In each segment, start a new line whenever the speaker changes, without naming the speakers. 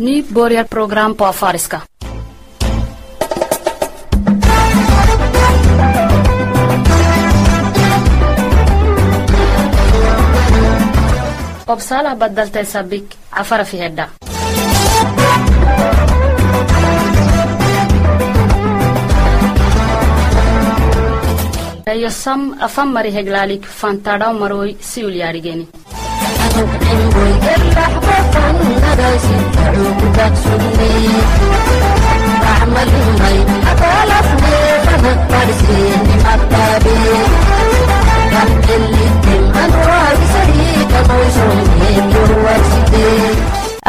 Nu börjar program på afariska. obsalah badaltay sabik cafara fi hedha eyo sam afan mari heglaalik fantadhaw maroy siul yaadhigeni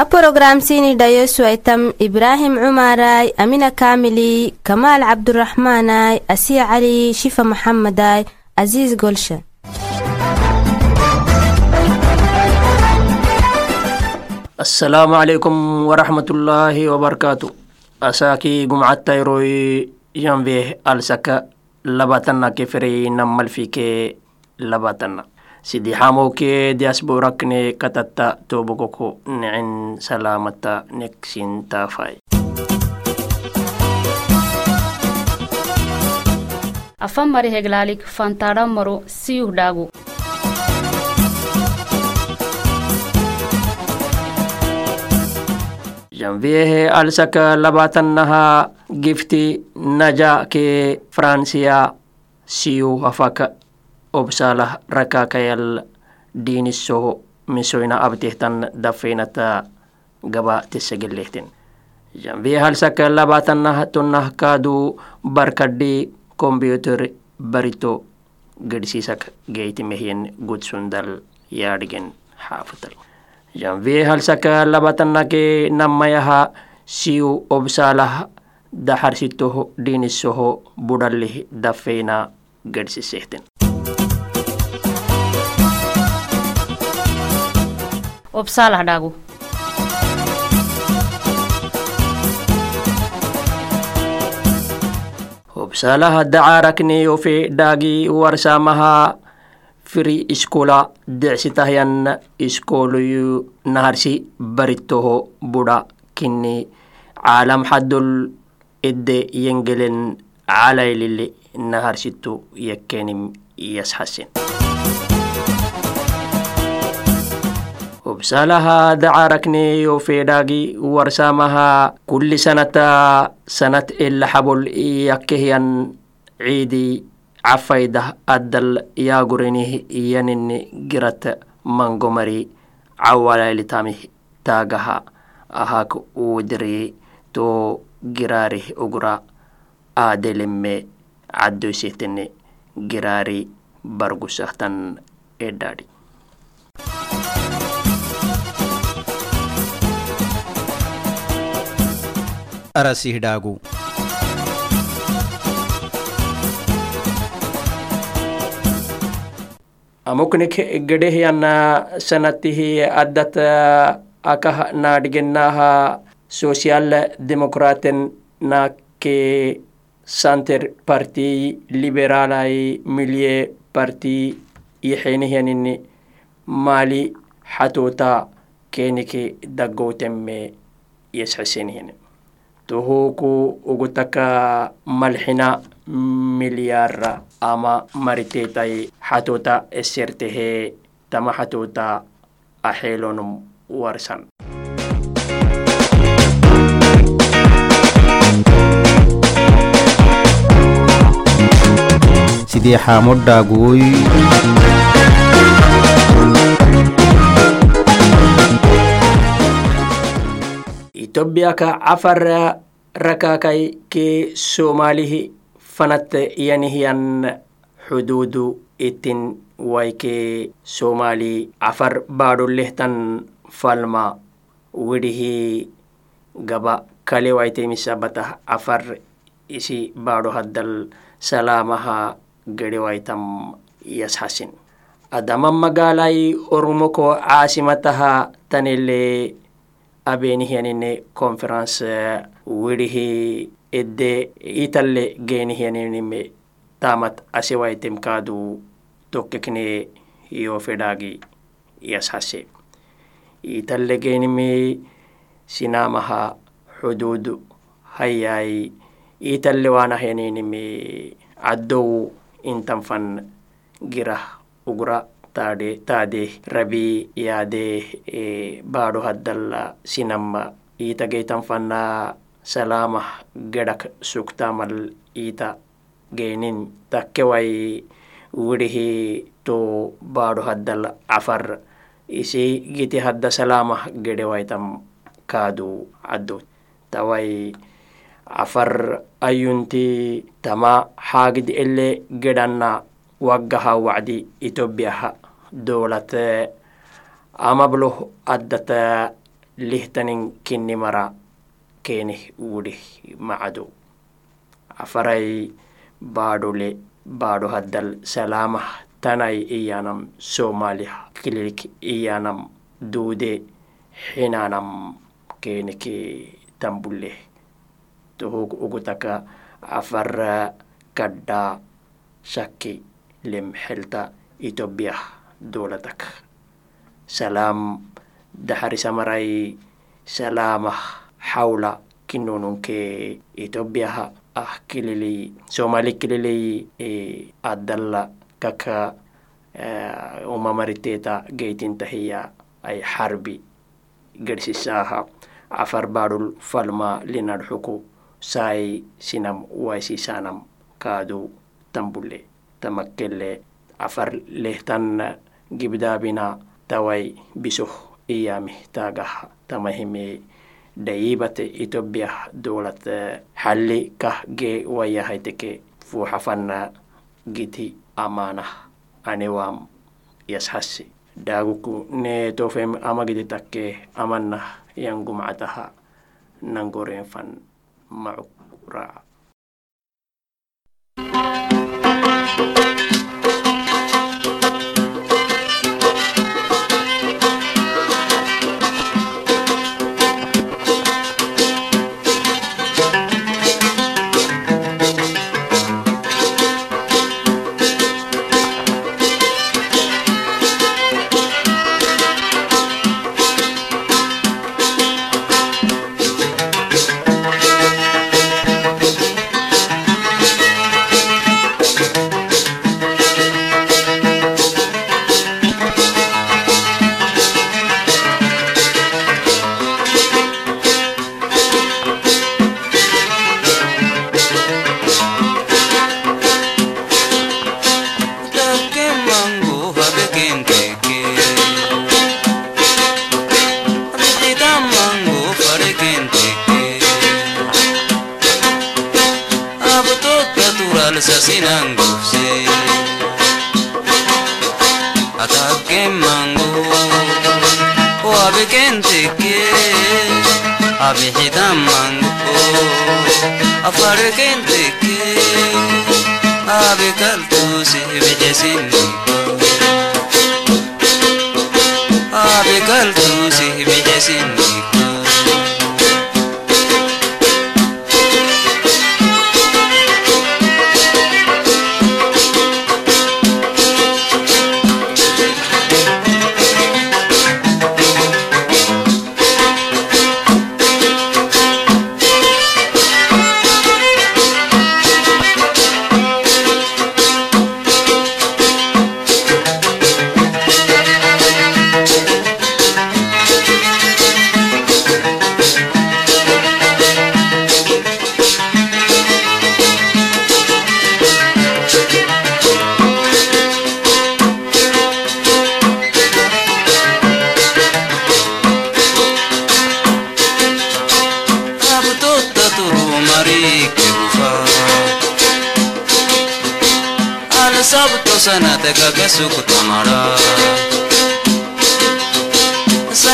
a porogramsini dhayosu aitam ibrahim cumaray amina kamili kamaal cabduraxmaanay asiya cali shifa maxamaday aziiz golsha
Assalamualaikum warahmatullahi wabarakatuh. الله وبركاته أساكي جمعة تيروي al saka. labatanna ke fere nammal fike labatanna sidi hamo ke diaspora kne katatta toboko ko ne'en salamata neksin tafai
afan mari heglaalik fantaadhammaro siyuh
janviyehe alsaka labatannaha gifti naja ke fransiya siyu hafaka obsalah rakakayal diinisoho misoyna abtehtan dafeynata gaba tesegelehten janviye halsaka labatanah tonah kaadu barkadhi kombyuter barito gedsiisak geytimehyen gudsundal yaadhigen xaafatal janviye halsaka labatanake namayaha siyu obsalah daxarsitoho diinisoho budhalih dafeyna gedhsisehten
obsalah dhaagu
obsalaha dacarakneyofe dhaagi warsamaha firi iskola decsitahyan iskoloyu naharsi baritoho buda kini caalam xadol edde yengelen calaylili naharsitu yakkenim yasxasen obsalaha dacarakneyo fedhaagi warsamaha kulli sanata sanat elaxabol yakkehyan ciidi cafaydah addal yaagurinih iyanini girata mangomari cawalaylitami taagaha ahaak uudiri to giraarih ugura aadeleme caddoysehtene giraari bargusahtan edhaadhi
arasih
muknik gedehiyanna sanatihi addata akah na dhigennaha social demokraten na ke center parti liberalai milie parti yixinihiyaninni mali xatuuta keeniki daggowtemme yesxisinihin tuhuku ugu taka malxina milyara ama maritetai xatota esertehe tama xatota axelonum warsan.
Sidii xaamodhaaguy
itobiaka cafar rakakai ke somalihi fanat yanihyan xuduudu itin waike somali cafar baadholehtan falma widhihi gaba kale waitemisabatah cafar isi baadho haddal salaamaha gedhewaitam yashasin adama magaalai oromoko caasimataha tanele abenihyanine conference widhihi edde italle geenihyaninime tamat asewaitem kaadu tokkekne yo fedhaagi yashase italle geenimi sinamaha xuduudu hayay iitalle waanahenenime caddow intan fan girah ugra taade taade rabi yaade e baado haddalla sinamma. Iita geytan fanna salamah gedak suktamal iita geenin takke way wirihi to baadu haddal afar isi giti hadda salamah gede waytam kaadu addu tawai afar ayunti tama haagid ele gedanna waggaha wacdi etiobiyaha dowlate amabloh addata lihtanin kinni mara kene wudi macado afarai baadole baado haddal salamah tanai iyanam somalia kililik iyanam duude xinanam keneke tambulle tohog ugutaka afar kadda shakki lem xelta ethiopia dowlatak salam daharisamarai salamah xawla kinonunke ethiopia ah kilili somali kilili e addalla kaka umamariteta geytintahiya ay xarbi gersisaha afar baadul falma linadxuku sai sinam waisisanam kaadu tambulle tamakkelle. Afar lehtan gibdaabina tawai bisoh iyami taagah tamahime dayibate ethiopia dowlat xalli kah ge wayahaiteke fuuxafanna giti amanah anewam yashassi daaguku ne tofem amagidi takke amanah yangumcataha nangoren fan macuk raaca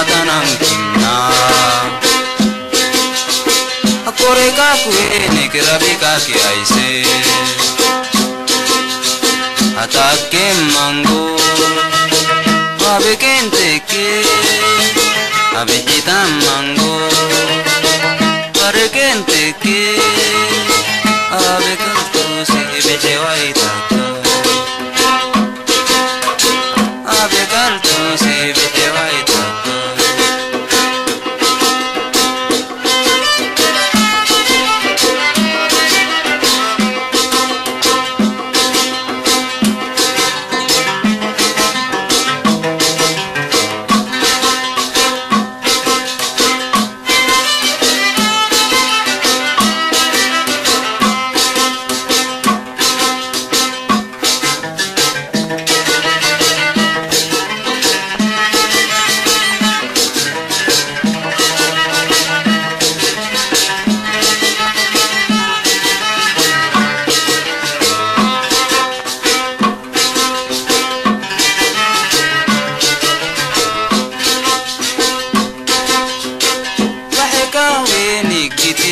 matanankinna akore kakuene kirabi kake aise. Atake mango. Babe kenteke abejita mango. Pare kenteke abe kantu si bechewaita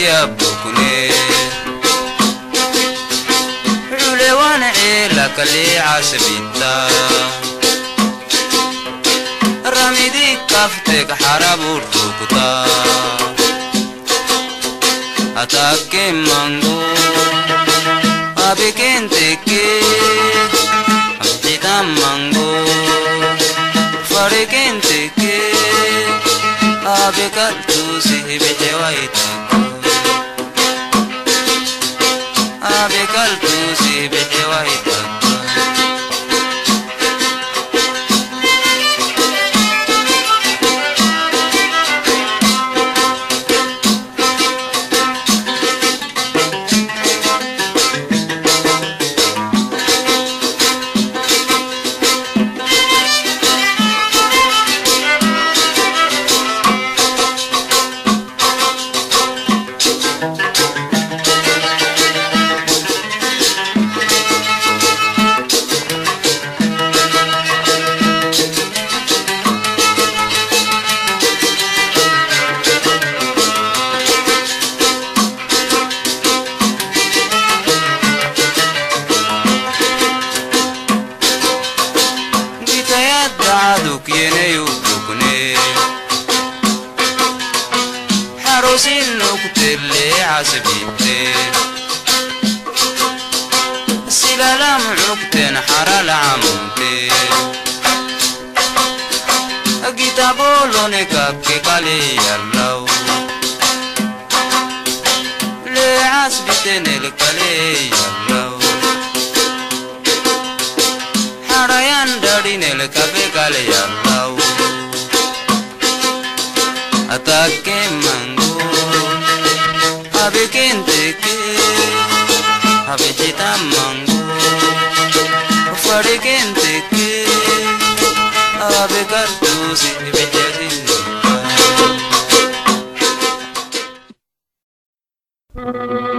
yabbokune culewan ceelakali casbitta ramidi kaftek xaraburtukta atakke mango abikenteke abdida mango farikenteke abikattu sihibitewaita Ita bolone kakke all'au? Le asbite nel kale yallau Harayan dadi nel kape kale all'au? Atakke mango ave kente ke ave jita mango. Fare kente ke ave kartusi Mm-hmm.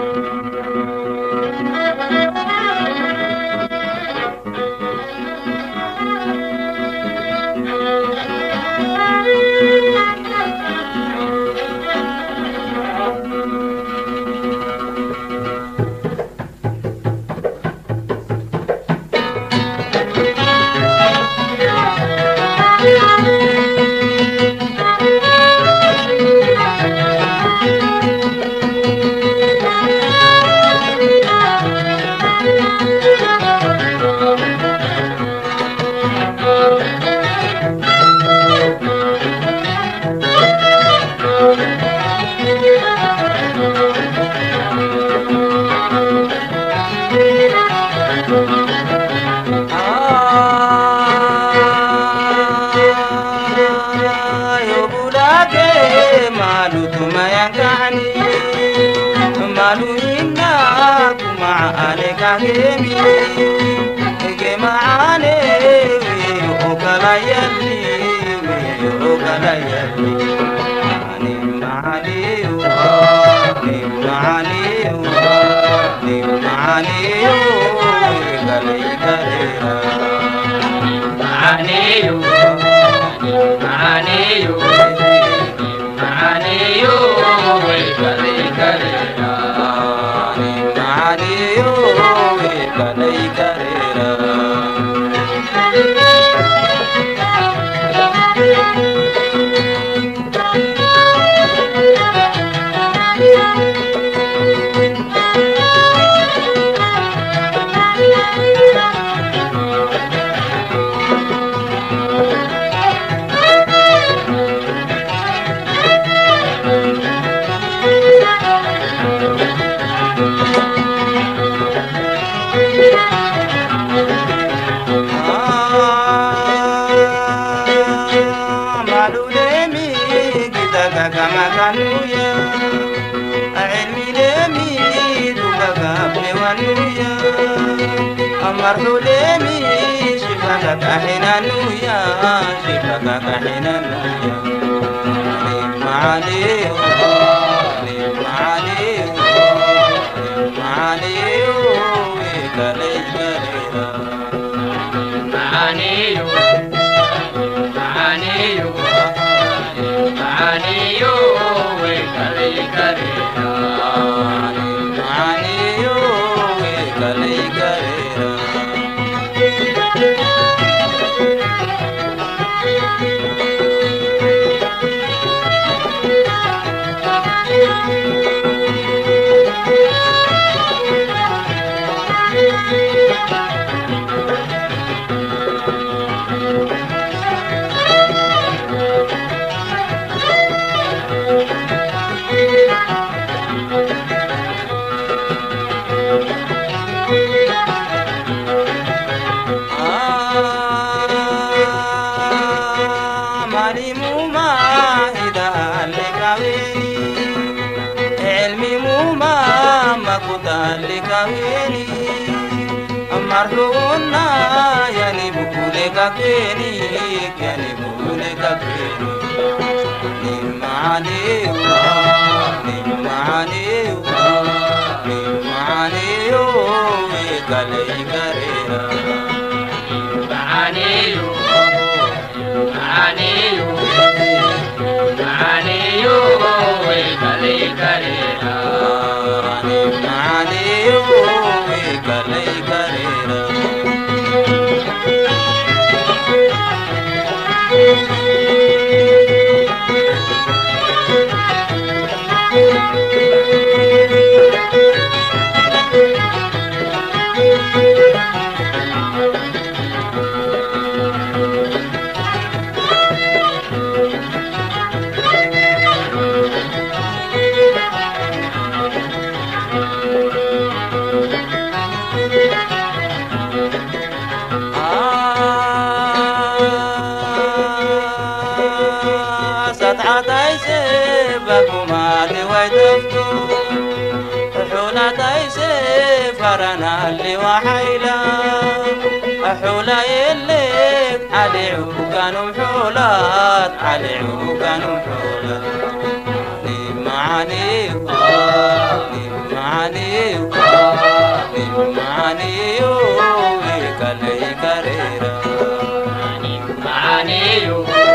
yeah. कंदे माल देवे माले महालेव कल
घर पाणी عليه نجم عليه نجم عليه قال يقريها نجم عليه نجم عليه نجم عليه
قال يقريها نجم عليه قال يقريها Thank
you. حيلا حولا يليك علي عوكان وحولات علي عوكان وحولات نيم معاني نيم معاني
نيم معاني يومي كالي كريرا نيم
معاني يومي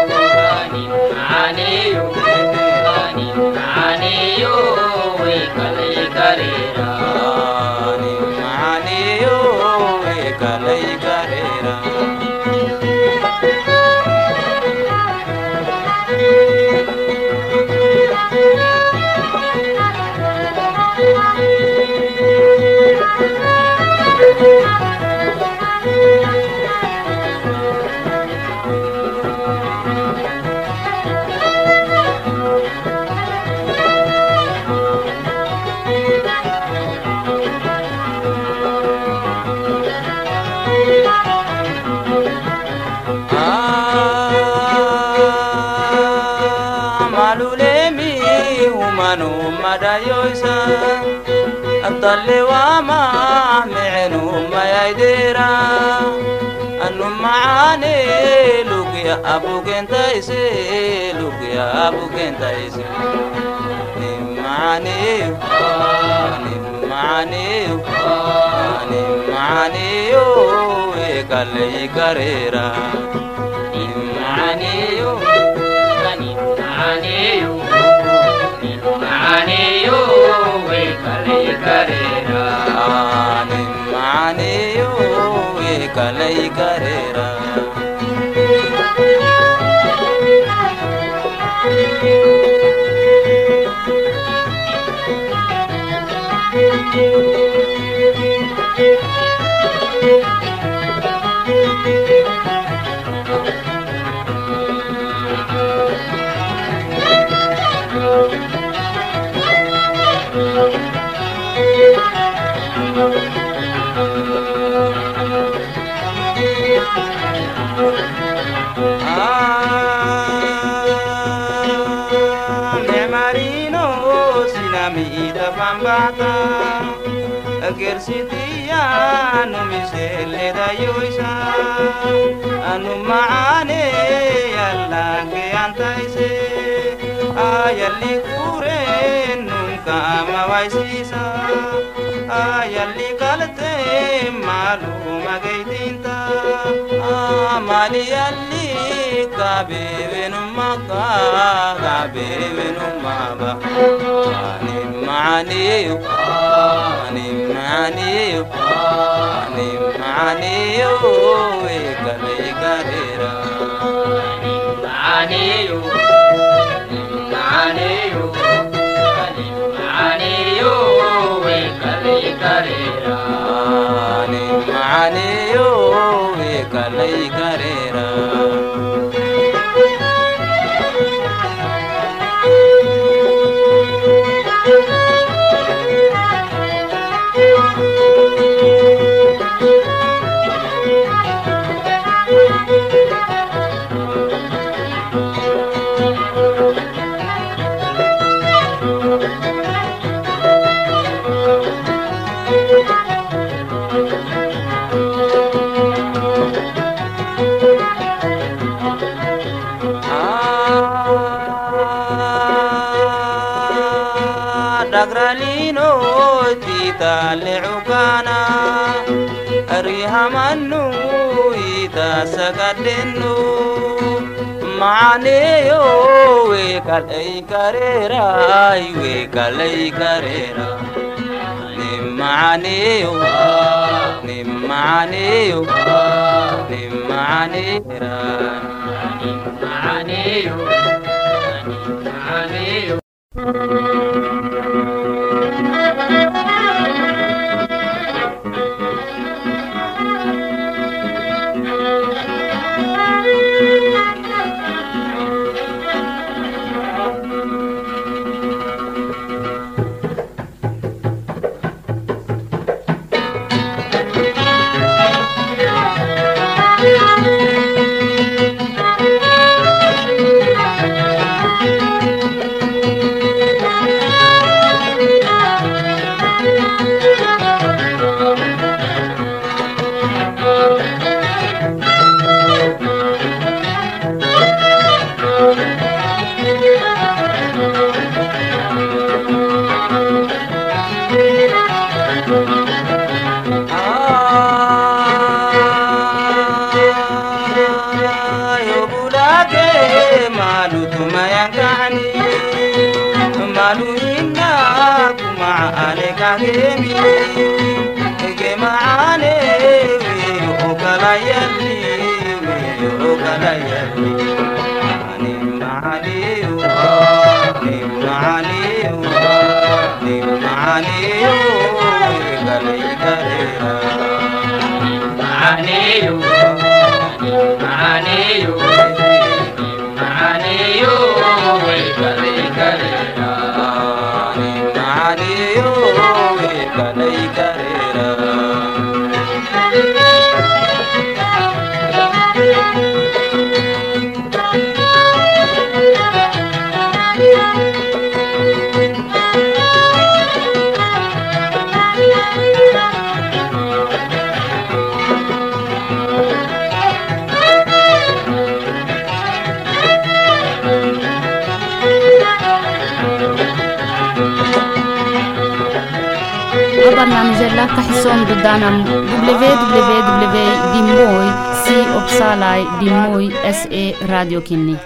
اللي وما معينهم ما يديرا. أنهم معاني لوك يا أبو انت يسي لوك يا أبوك انت يسي معاني معاني معاني
يكالي كريرا معاني معاني معاني
Kalei karera Ah, nemarino sinamita pambata gersitiya numiseledayoisa anumaane yalange antaise ayalli kuren qaama waysiisa yalli qalatee maaluma gaytiinta maali yalli kabeebenummaa kabeebenummaaba ani
maaniyo ani maaniyo
ani maaniyo eegaleegareera maaniyo. करे tasagadhennu macaneyo weekalay kareeray weekalay kareera
nim macaneyo nim
macaneyo nim
macaneera macaneyo macaneyo Amén. Natahison.danam www.dimoi si radio kinni